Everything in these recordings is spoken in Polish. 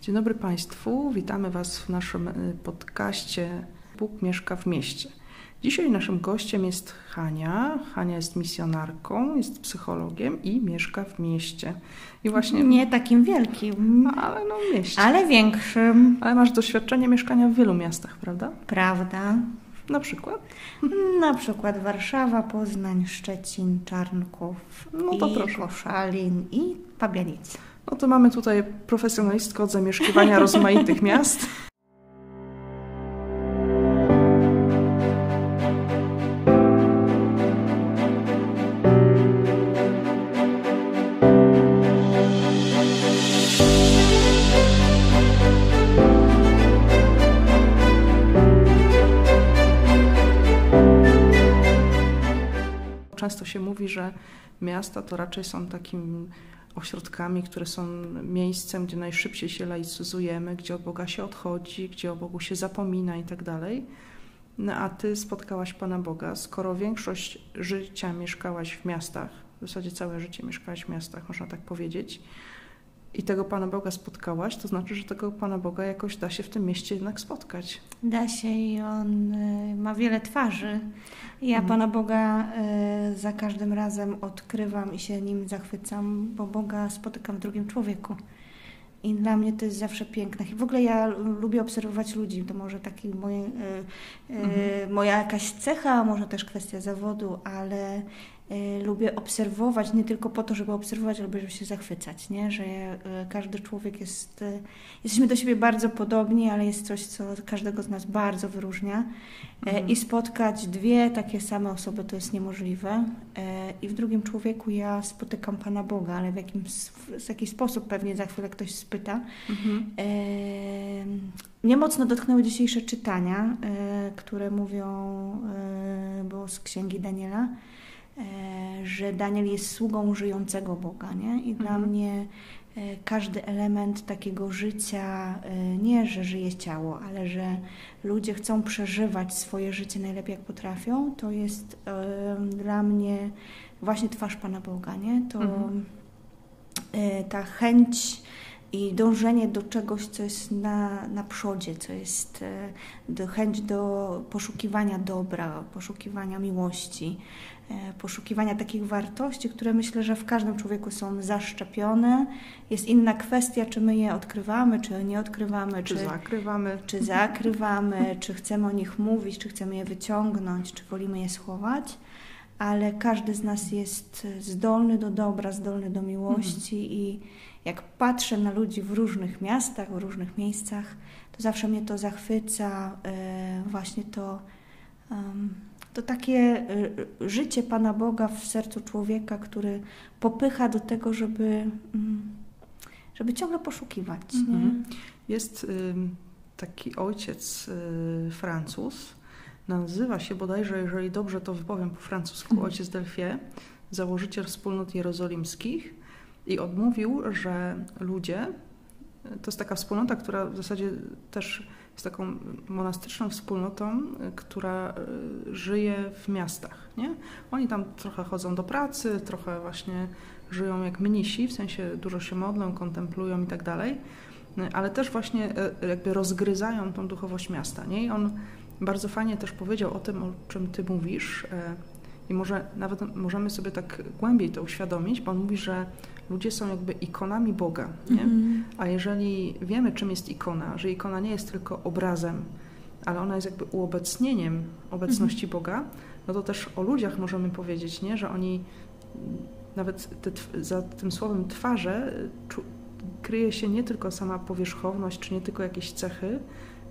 Dzień dobry Państwu, witamy Was w naszym y, podcaście Bóg mieszka w mieście. Dzisiaj naszym gościem jest Hania. Hania jest misjonarką, jest psychologiem i mieszka w mieście. I właśnie... Nie takim wielkim. Ale no mieście. Ale większym. Ale masz doświadczenie mieszkania w wielu miastach, prawda? Prawda. Na przykład? Na przykład Warszawa, Poznań, Szczecin, Czarnków, no to i proszę. Koszalin i Pabianice. No to mamy tutaj profesjonalistkę od zamieszkiwania rozmaitych miast. Często się mówi, że miasta to raczej są takim ośrodkami, które są miejscem, gdzie najszybciej się laicyzujemy, gdzie od Boga się odchodzi, gdzie o Bogu się zapomina i tak dalej. No a ty spotkałaś Pana Boga, skoro większość życia mieszkałaś w miastach, w zasadzie całe życie mieszkałaś w miastach, można tak powiedzieć, i tego Pana Boga spotkałaś, to znaczy, że tego Pana Boga jakoś da się w tym mieście jednak spotkać. Da się i on y, ma wiele twarzy. Ja mhm. Pana Boga y, za każdym razem odkrywam i się nim zachwycam, bo Boga spotykam w drugim człowieku. I dla mnie to jest zawsze piękne. I w ogóle ja lubię obserwować ludzi. To może taki y, mhm. moja jakaś cecha, może też kwestia zawodu, ale lubię obserwować, nie tylko po to, żeby obserwować, ale żeby się zachwycać, nie? że y, każdy człowiek jest, y, jesteśmy do siebie bardzo podobni, ale jest coś, co każdego z nas bardzo wyróżnia mhm. i spotkać dwie takie same osoby to jest niemożliwe i w drugim człowieku ja spotykam Pana Boga, ale w, jakim, w jakiś sposób pewnie za chwilę ktoś spyta. Mhm. Mnie mocno dotknęły dzisiejsze czytania, które mówią, było z Księgi Daniela, że Daniel jest sługą żyjącego Boga, nie? I dla mhm. mnie e, każdy element takiego życia, e, nie że żyje ciało, ale że ludzie chcą przeżywać swoje życie najlepiej jak potrafią, to jest dla mnie właśnie twarz Pana Boga, nie? To mhm. ta chęć i dążenie do czegoś, co jest na, na przodzie, co jest do, chęć do poszukiwania dobra, poszukiwania miłości, E, poszukiwania takich wartości, które myślę, że w każdym człowieku są zaszczepione. Jest inna kwestia, czy my je odkrywamy, czy nie odkrywamy, czy, czy zakrywamy, czy, zakrywamy, czy chcemy o nich mówić, czy chcemy je wyciągnąć, czy wolimy je schować. Ale każdy z nas jest zdolny do dobra, zdolny do miłości mhm. i jak patrzę na ludzi w różnych miastach, w różnych miejscach, to zawsze mnie to zachwyca, e, właśnie to to takie y, życie Pana Boga w sercu człowieka, który popycha do tego, żeby, mm, żeby ciągle poszukiwać. Mhm. Jest taki ojciec y, Francuz, nazywa się bodajże, jeżeli dobrze to wypowiem po francusku, mhm. ojciec Delfie, założyciel wspólnot jerozolimskich i odmówił, że ludzie, to jest taka wspólnota, która w zasadzie też jest taką monastyczną wspólnotą, która y, żyje w miastach. Nie? Oni tam trochę chodzą do pracy, trochę właśnie żyją jak mnisi, w sensie dużo się modlą, kontemplują i tak dalej, ale też właśnie jakby rozgryzają tą duchowość miasta. Nie? I on bardzo fajnie też powiedział o tym, o czym ty mówisz i może nawet możemy sobie tak głębiej to uświadomić, bo on mówi, że ludzie są jakby ikonami Boga. Nie? Mm. A jeżeli wiemy, czym jest ikona, że ikona nie jest tylko obrazem, ale ona jest jakby uobecnieniem obecności mm. Boga, no to też o ludziach możemy powiedzieć, nie? że oni nawet te, za tym słowem twarze czu, kryje się nie tylko sama powierzchowność, czy nie tylko jakieś cechy,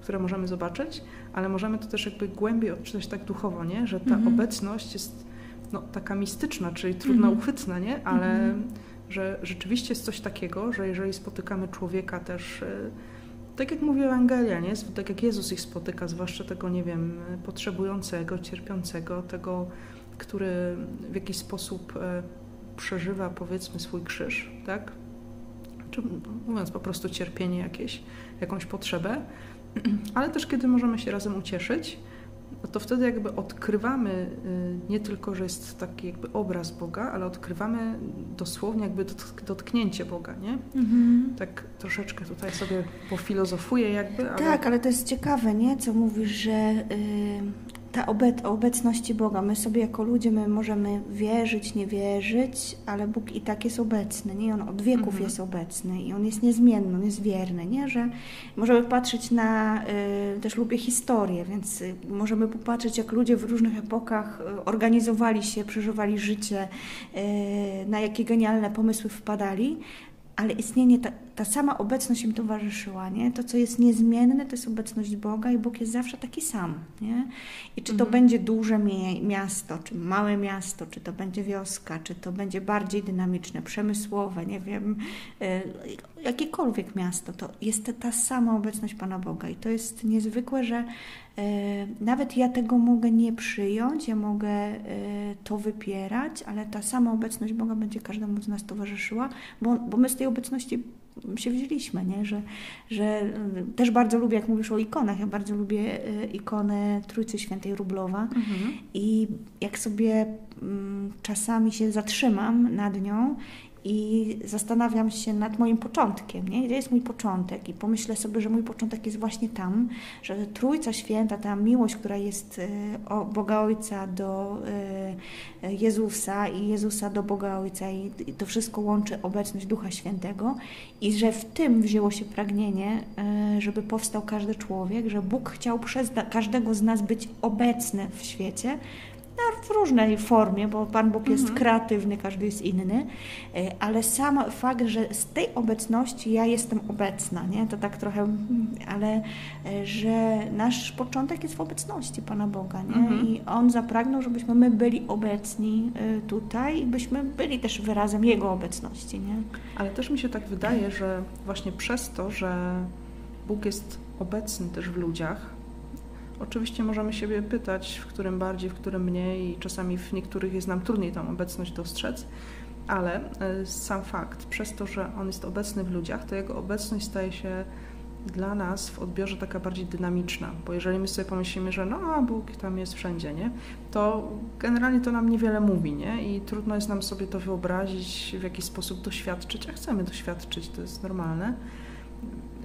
które możemy zobaczyć, ale możemy to też jakby głębiej odczytać tak duchowo, nie? że ta mm obecność jest no, taka mistyczna, czyli trudno mm -hmm. uchwytna, nie? ale mm -hmm że rzeczywiście jest coś takiego, że jeżeli spotykamy człowieka też, e, tak jak mówi Ewangelia, nie? tak jak Jezus ich spotyka, zwłaszcza tego, nie wiem, potrzebującego, cierpiącego, tego, który w jakiś sposób e, przeżywa, powiedzmy, swój krzyż, tak? Czy mówiąc po prostu cierpienie jakieś, jakąś potrzebę, ale też kiedy możemy się razem ucieszyć, to wtedy jakby odkrywamy y, nie tylko, że jest taki jakby obraz Boga, ale odkrywamy dosłownie jakby dotknięcie Boga, nie? Mhm. Tak troszeczkę tutaj sobie pofilozofuję jakby. Ale... Tak, ale to jest ciekawe, nie? Co mówisz, że yy, ta obec obecności Boga. My sobie jako ludzie my możemy wierzyć, nie wierzyć, ale Bóg i tak jest obecny, nie? On od wieków mhm. jest obecny i On jest niezmienny, On jest wierny, nie? Że możemy patrzeć na, y, też lubię historię, więc y, możemy popatrzeć jak ludzie w różnych epokach y, organizowali się, przeżywali życie, y, na jakie genialne pomysły wpadali, ale istnienie, ta, ta sama obecność im towarzyszyła, nie? To, co jest niezmienne, to jest obecność Boga i Bóg jest zawsze taki sam, nie? I czy to mhm. będzie duże miasto, czy małe miasto, czy to będzie wioska, czy to będzie bardziej dynamiczne, przemysłowe, nie wiem, y, jakiekolwiek miasto, to jest ta sama obecność Pana Boga i to jest niezwykłe, że y, nawet ja tego mogę nie przyjąć, ja mogę y, to wypierać, ale ta sama obecność Boga będzie każdemu z nas towarzyszyła, bo, bo my z tej obecności się wzięliśmy, nie? Że, że y, też bardzo lubię, jak mówisz o ikonach, ja bardzo lubię y, ikonę Trójcy Świętej Rublowa mhm. i jak sobie mm, czasami się zatrzymam nad nią i zastanawiam się nad moim początkiem, nie? gdzie jest mój początek i pomyślę sobie, że mój początek jest właśnie tam, że Trójca Święta, ta miłość, która jest o Boga Ojca do Jezusa i Jezusa do Boga Ojca i to wszystko łączy obecność Ducha Świętego i że w tym wzięło się pragnienie, żeby powstał każdy człowiek, że Bóg chciał przez każdego z nas być obecny w świecie, w różnej formie, bo Pan Bóg jest mhm. kreatywny, każdy jest inny, e, ale sam fakt, że z tej obecności ja jestem obecna, nie? to tak trochę, ale e, że nasz początek jest w obecności Pana Boga nie? Mhm. i On zapragnął, żebyśmy my byli obecni e, tutaj i byśmy byli też wyrazem Jego obecności. Nie? Ale też mi się tak wydaje, że właśnie przez to, że Bóg jest obecny też w ludziach, Oczywiście możemy siebie pytać, w którym bardziej, w którym mniej i czasami w niektórych jest nam trudniej tą obecność dostrzec, ale e, sam fakt, przez to, że on jest obecny w ludziach, to jego obecność staje się dla nas w odbiorze taka bardziej dynamiczna, bo jeżeli my sobie pomyślimy, że no, Bóg tam jest wszędzie, nie? to generalnie to nam niewiele mówi, nie? I trudno jest nam sobie to wyobrazić, w jaki sposób doświadczyć, a chcemy doświadczyć, to jest normalne.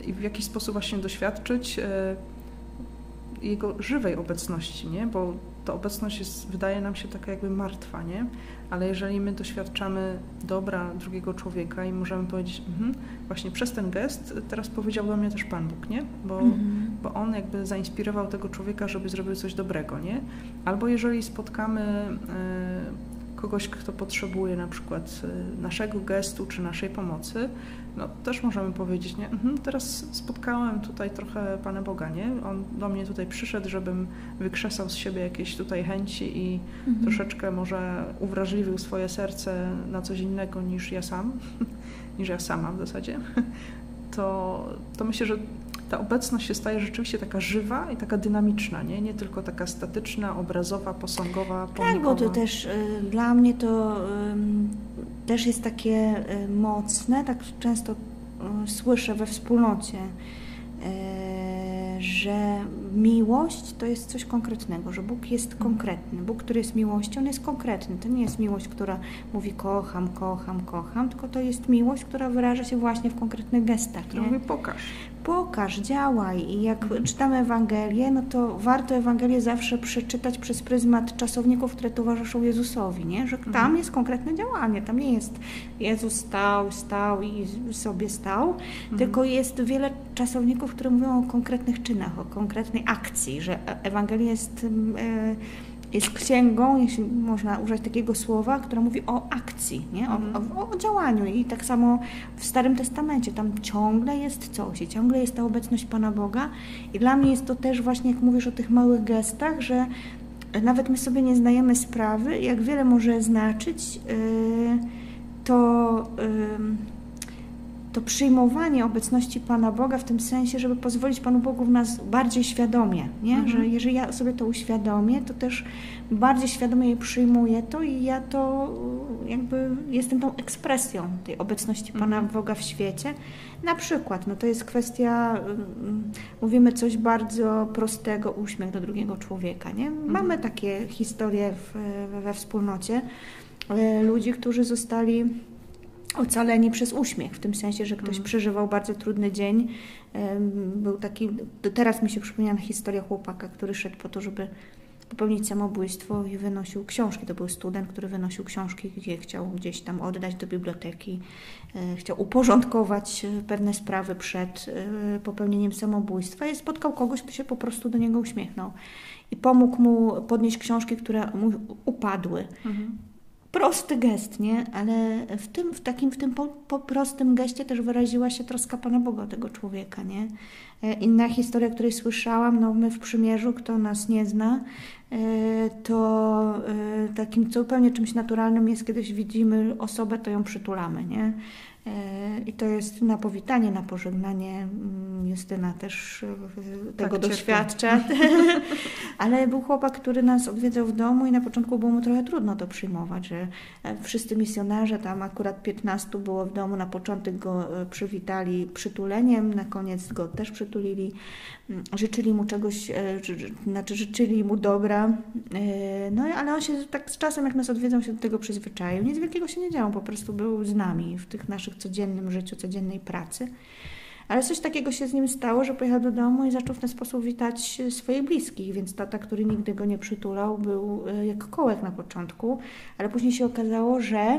I w jaki sposób właśnie doświadczyć, e, jego żywej obecności, nie? bo ta obecność jest, wydaje nam się taka jakby martwa, nie? ale jeżeli my doświadczamy dobra drugiego człowieka i możemy powiedzieć, mhm, właśnie przez ten gest teraz powiedział do mnie też Pan Bóg, nie? Bo, mhm. bo on jakby zainspirował tego człowieka, żeby zrobił coś dobrego, nie? Albo jeżeli spotkamy y, kogoś, kto potrzebuje na przykład y, naszego gestu czy naszej pomocy, no, też możemy powiedzieć, nie? Mhm, teraz spotkałem tutaj trochę Pana Boga, nie? On do mnie tutaj przyszedł, żebym wykrzesał z siebie jakieś tutaj chęci i mhm. troszeczkę może uwrażliwił swoje serce na coś innego niż ja sam, niż ja sama w zasadzie. To, to myślę, że ta obecność się staje rzeczywiście taka żywa i taka dynamiczna, nie, nie tylko taka statyczna, obrazowa, posągowa, pomnikowa. Tak, bo to też y, dla mnie to y, też jest takie y, mocne, tak często y, słyszę we wspólnocie, y, że miłość to jest coś konkretnego, że Bóg jest mhm. konkretny. Bóg, który jest miłością, on jest konkretny. To nie jest miłość, która mówi kocham, kocham, kocham, tylko to jest miłość, która wyraża się właśnie w konkretnych gestach. Nie? Mówi pokaż pokaż, działaj. I jak czytamy Ewangelię, no to warto Ewangelię zawsze przeczytać przez pryzmat czasowników, które towarzyszą Jezusowi, nie? że tam mhm. jest konkretne działanie, tam nie jest Jezus stał, stał i sobie stał, mhm. tylko jest wiele czasowników, które mówią o konkretnych czynach, o konkretnej akcji, że Ewangelia jest... Yy, jest księgą, jeśli można użyć takiego słowa, która mówi o akcji, nie? O, mhm. o, o, działaniu. I tak samo w Starym Testamencie tam ciągle jest coś i ciągle jest ta obecność Pana Boga. I dla mnie jest to też właśnie, jak mówisz o tych małych gestach, że nawet my sobie nie zdajemy sprawy, jak wiele może znaczyć yy, to. Yy, to przyjmowanie obecności Pana Boga w tym sensie, żeby pozwolić Panu Bogu w nas bardziej świadomie, nie? Mhm. że jeżeli ja sobie to uświadomię, to też bardziej świadomie je przyjmuję to i ja to jakby jestem tą ekspresją tej obecności Pana mhm. Boga w świecie. Na przykład, no to jest kwestia, mm, mówimy coś bardzo prostego, uśmiech do drugiego człowieka, nie? Mhm. Mamy takie historie w, we wspólnocie e, ludzi, którzy zostali ocaleni przez uśmiech, w tym sensie, że ktoś mhm. przeżywał bardzo trudny dzień. Był taki, teraz mi się przypomina historia chłopaka, który szedł po to, żeby popełnić samobójstwo i wynosił książki. To był student, który wynosił książki, gdzie chciał gdzieś tam oddać do biblioteki, e, chciał uporządkować e, pewne sprawy przed e, popełnieniem samobójstwa i spotkał kogoś, kto się po prostu do niego uśmiechnął i pomógł mu podnieść książki, które mu upadły. Mhm prosty gest, nie? Ale w tym, w takim, w tym po, po, prostym geście też wyraziła się troska Pana Boga tego człowieka, nie? E, inna historia, której słyszałam, no my w przymierzu, kto nas nie zna, e, to e, takim zupełnie czymś naturalnym jest, kiedyś widzimy osobę, to ją przytulamy, nie? I to jest na powitanie, na pożegnanie. Mm, Justyna też tak, tego tak, doświadcza. Ale był chłopak, który nas odwiedzał w domu i na początku było mu trochę trudno to przyjmować, że wszyscy misjonarze, tam akurat 15 było w domu, na początek go przywitali przytuleniem, na koniec go też przytulili, mm, życzyli mu czegoś, znaczy życzyli mu dobra. No ale on się tak z czasem, jak nas odwiedzał, się do tego przyzwyczaił. Nic wielkiego się nie działo, po prostu był z nami w tych naszych codziennym życiu, codziennej pracy. Ale coś takiego się z nim stało, że pojechał do domu i zaczął w ten sposób witać swoich bliskich, więc tata, który nigdy go nie przytulał, był e, jak kołek na początku, ale później się okazało, że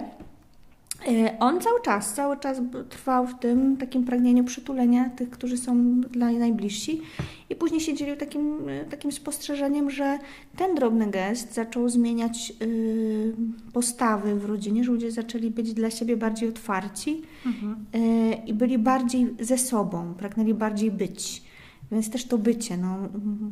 on cały czas, cały czas trwał w tym takim pragnieniu przytulenia tych, którzy są dla najbliżsi i później się dzielił takim, e, takim spostrzeżeniem, że ten drobny gest zaczął zmieniać y, postawy w rodzinie, że ludzie zaczęli być dla siebie bardziej otwarci mhm. y, i byli bardziej ze sobą, pragnęli bardziej być. Więc też to bycie. No,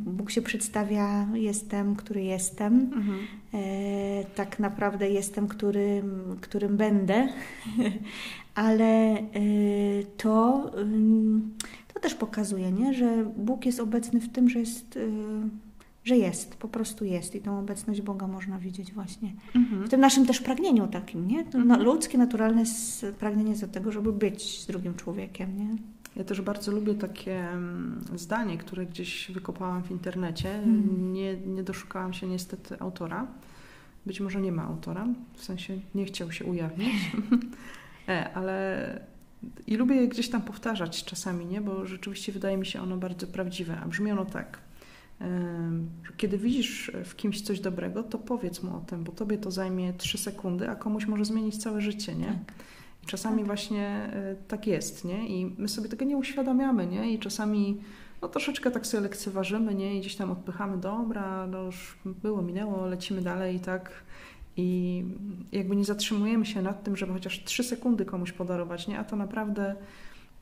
Bóg się przedstawia, jestem, który jestem. Mhm. E, tak naprawdę jestem, którym, którym będę. Ale e, to, to też pokazuje, nie? że Bóg jest obecny w tym, że jest. E, że jest, po prostu jest i tą obecność Boga można widzieć właśnie mhm. w tym naszym też pragnieniu takim, nie? Mhm. ludzkie, naturalne pragnienie do tego, żeby być z drugim człowiekiem, nie? Ja też bardzo lubię takie mm, zdanie, które gdzieś wykopałam w internecie. Hmm. Nie, nie doszukałam się niestety autora. Być może nie ma autora, w sensie nie chciał się ujawnić, e, ale i lubię je gdzieś tam powtarzać czasami, nie? bo rzeczywiście wydaje mi się ono bardzo prawdziwe. A brzmi ono tak. Kiedy widzisz w kimś coś dobrego, to powiedz mu o tym, bo tobie to zajmie trzy sekundy, a komuś może zmienić całe życie, nie? Tak. Czasami tak. właśnie y, tak jest, nie? I my sobie tego nie uświadamiamy, nie? I czasami no troszeczkę tak sobie lekceważymy, nie? I gdzieś tam odpychamy, dobra, no już było, minęło, lecimy dalej i tak. I jakby nie zatrzymujemy się nad tym, żeby chociaż trzy sekundy komuś podarować, nie? A to naprawdę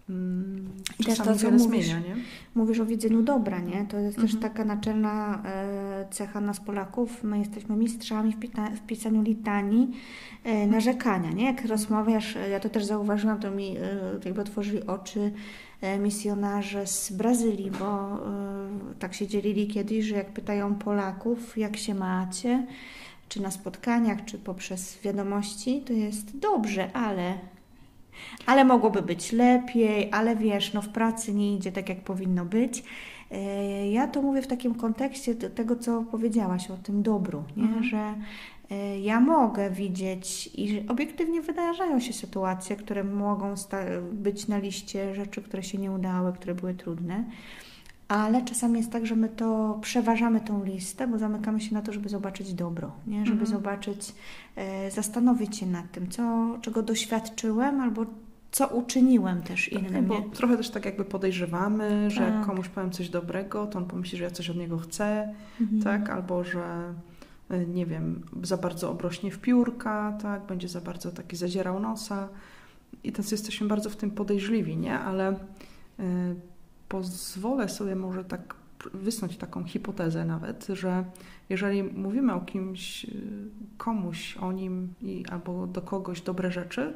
Mm, I też to, co mówisz, zmienia, nie? mówisz o widzeniu dobra, nie? To jest mhm. też taka naczelna e, cecha nas Polaków. My jesteśmy mistrzami w, pisaniu litanii e, narzekania, nie? Jak rozmawiasz, ja to też zauważyłam, to mi e, jakby otworzyli oczy e, misjonarze z Brazylii, bo e, tak się dzielili kiedyś, że jak pytają Polaków, jak się macie, czy na spotkaniach, czy poprzez wiadomości, to jest dobrze, ale ale mogłoby być lepiej, ale wiesz, no w pracy nie idzie tak, jak powinno być. E, ja to mówię w takim kontekście tego, co powiedziałaś o tym dobru, nie? Mhm. że e, ja mogę widzieć i obiektywnie wydarzają się sytuacje, które mogą być na liście rzeczy, które się nie udały, które były trudne. Ale czasami jest tak, że my to przeważamy tą listę, bo zamykamy się na to, żeby zobaczyć dobro, nie? żeby mhm. zobaczyć, e, zastanowić się nad tym, co, czego doświadczyłem albo co uczyniłem też tak, innym. Bo trochę też tak jakby podejrzewamy, tak. że jak komuś powiem coś dobrego, to on pomyśli, że ja coś od niego chcę, mhm. tak? Albo że e, nie wiem, za bardzo obrośnie w piórka, tak? Będzie za bardzo taki zadzierał nosa. I teraz jesteśmy bardzo w tym podejrzliwi, nie? Ale y, pozwolę sobie może tak wysnuć taką hipotezę nawet, że jeżeli mówimy o kimś, y, komuś o nim i, albo do kogoś dobre rzeczy,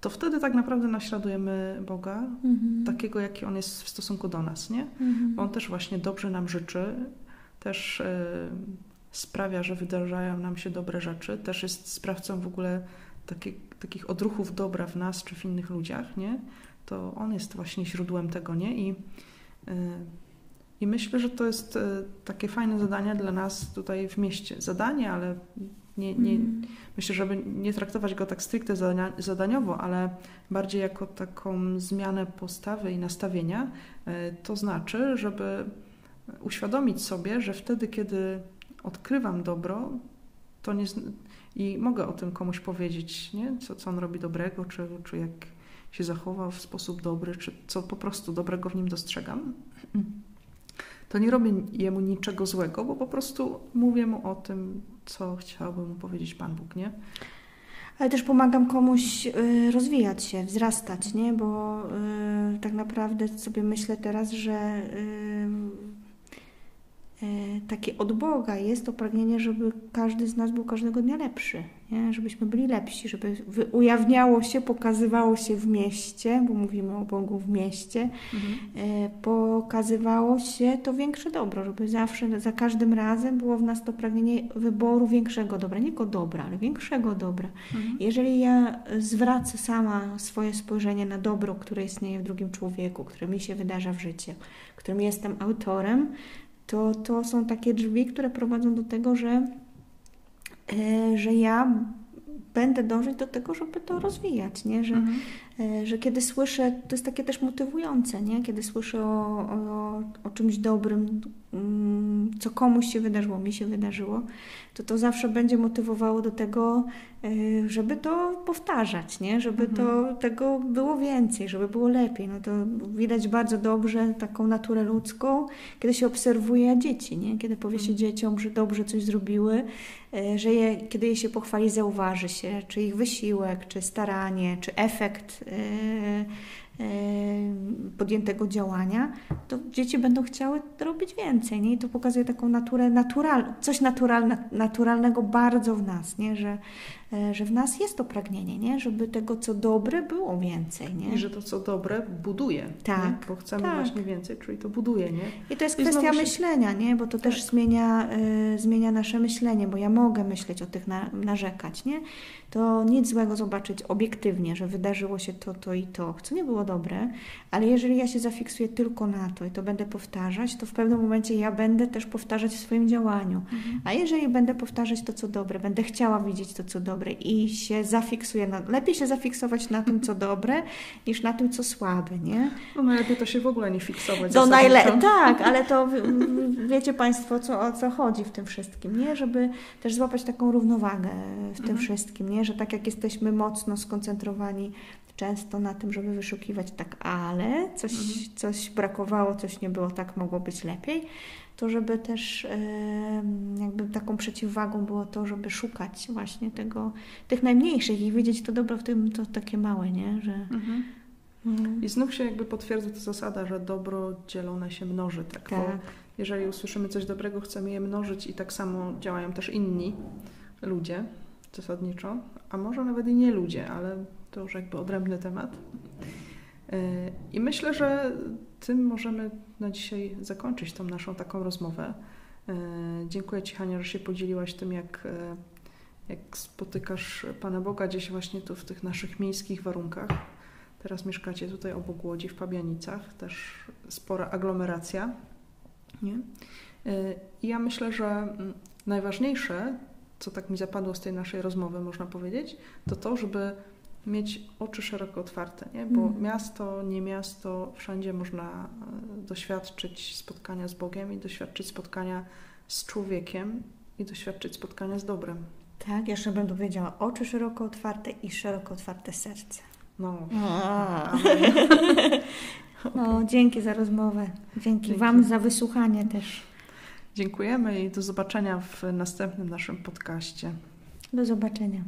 to wtedy tak naprawdę naśladujemy Boga, Mhm. takiego, jaki On jest w stosunku do nas, nie? Mhm. On też właśnie dobrze nam życzy, też e, sprawia, że wydarzają nam się dobre rzeczy, też jest sprawcą w ogóle taki, takich odruchów dobra w nas czy w innych ludziach, nie? To On jest właśnie źródłem tego, nie? I, e, i myślę, że to jest e, takie fajne zadanie dla nas tutaj w mieście. Zadanie, ale nie, nie, Mhm. myślę, żeby nie traktować go tak stricte zadania, zadaniowo, ale bardziej jako taką zmianę postawy i nastawienia. E, To znaczy, żeby uświadomić sobie, że wtedy, kiedy odkrywam dobro, to nie, i mogę o tym komuś powiedzieć, nie? Co, co on robi dobrego, czy, czy jak się zachował w sposób dobry, czy co po prostu dobrego w nim dostrzegam, to nie robię jemu niczego złego, bo po prostu mówię mu o tym, co chciałby mu powiedzieć Pan Bóg, nie? Ale też pomagam komuś y, rozwijać się, wzrastać, nie? Bo y, tak naprawdę sobie myślę teraz, że y, takie od Boga jest to pragnienie, żeby każdy z nas był każdego dnia lepszy, nie? Żebyśmy byli lepsi, żeby ujawniało się, pokazywało się w mieście, bo mówimy o Bogu w mieście, e, pokazywało się to większe dobro, żeby zawsze, za każdym razem było w nas to pragnienie wyboru większego dobra, nie tylko dobra, ale większego dobra. Mhm. Jeżeli ja zwracę sama swoje spojrzenie na dobro, które istnieje w drugim człowieku, które mi się wydarza w życiu, którym jestem autorem, to to są takie drzwi, które prowadzą do tego, że, e, że ja będę dążyć do tego, żeby to rozwijać, nie? Że, Mhm. E, że kiedy słyszę, to jest takie też motywujące, nie? Kiedy słyszę o, o, o czymś dobrym, co komuś się wydarzyło, mi się wydarzyło, to to zawsze będzie motywowało do tego, e, żeby to powtarzać, nie? Żeby to tego było więcej, żeby było lepiej. No to widać bardzo dobrze taką naturę ludzką, kiedy się obserwuje dzieci, nie? Kiedy powie się Mhm. dzieciom, że dobrze coś zrobiły, e, że je, kiedy je się pochwali, zauważy się, czy ich wysiłek, czy staranie, czy efekt e, podjętego działania, to dzieci będą chciały robić więcej, nie? I to pokazuje taką naturę, natural, coś naturalne, naturalnego bardzo w nas, nie? Że, e, że w nas jest to pragnienie, nie? Żeby tego, co dobre, było więcej, nie? I że to, co dobre, buduje. Tak, Nie? Bo chcemy tak. właśnie więcej, czyli to buduje, nie? I to jest I kwestia się- myślenia, nie? Bo to też Tak. zmienia, y, zmienia nasze myślenie, bo ja mogę myśleć o tych, na, narzekać, nie? To nic złego zobaczyć obiektywnie, że wydarzyło się to, to i to, co nie było dobre, ale jeżeli ja się zafiksuję tylko na to i to będę powtarzać, to w pewnym momencie ja będę też powtarzać w swoim działaniu. A jeżeli będę powtarzać to, co dobre, będę chciała widzieć to, co dobre i się zafiksuję na... Lepiej się zafiksować na tym, co dobre, niż na tym, co słabe, nie? No najlepiej to się w ogóle nie fiksować. To zasadniczo. najle- tak, ale to wiecie Państwo, co, o co chodzi w tym wszystkim, nie? Żeby też złapać taką równowagę w tym Mhm. wszystkim, nie? Że tak jak jesteśmy mocno skoncentrowani często na tym, żeby wyszukiwać tak, ale coś, Mhm. coś brakowało, coś nie było, tak mogło być lepiej, to żeby też jakby taką przeciwwagą było to, żeby szukać właśnie tego, tych najmniejszych i widzieć to dobro w tym, to takie małe, nie? Że, Mhm. mm, I znów się jakby potwierdza ta zasada, że dobro dzielone się mnoży. Tak? Tak. jeżeli usłyszymy coś dobrego, chcemy je mnożyć i tak samo działają też inni ludzie zasadniczo, a może nawet i nie ludzie, ale to już jakby odrębny temat. Yy, I myślę, że tym możemy na dzisiaj zakończyć tą naszą taką rozmowę. Yy, Dziękuję Ci, Hania, że się podzieliłaś tym, jak, yy, jak spotykasz Pana Boga gdzieś właśnie tu w tych naszych miejskich warunkach. Teraz mieszkacie tutaj obok Łodzi w Pabianicach, też spora aglomeracja. Nie? I ja myślę, że mm, najważniejsze, co tak mi zapadło z tej naszej rozmowy, można powiedzieć, to to, żeby mieć oczy szeroko otwarte, nie? bo Mhm. miasto, nie miasto, wszędzie można e, doświadczyć spotkania z Bogiem i doświadczyć spotkania z człowiekiem i doświadczyć spotkania z dobrem. Tak, jeszcze bym powiedziała oczy szeroko otwarte i szeroko otwarte serce. No, A. No, dzięki za rozmowę. Dzięki, Dzięki. Wam za wysłuchanie też. Dziękujemy i do zobaczenia w następnym naszym podcaście. Do zobaczenia.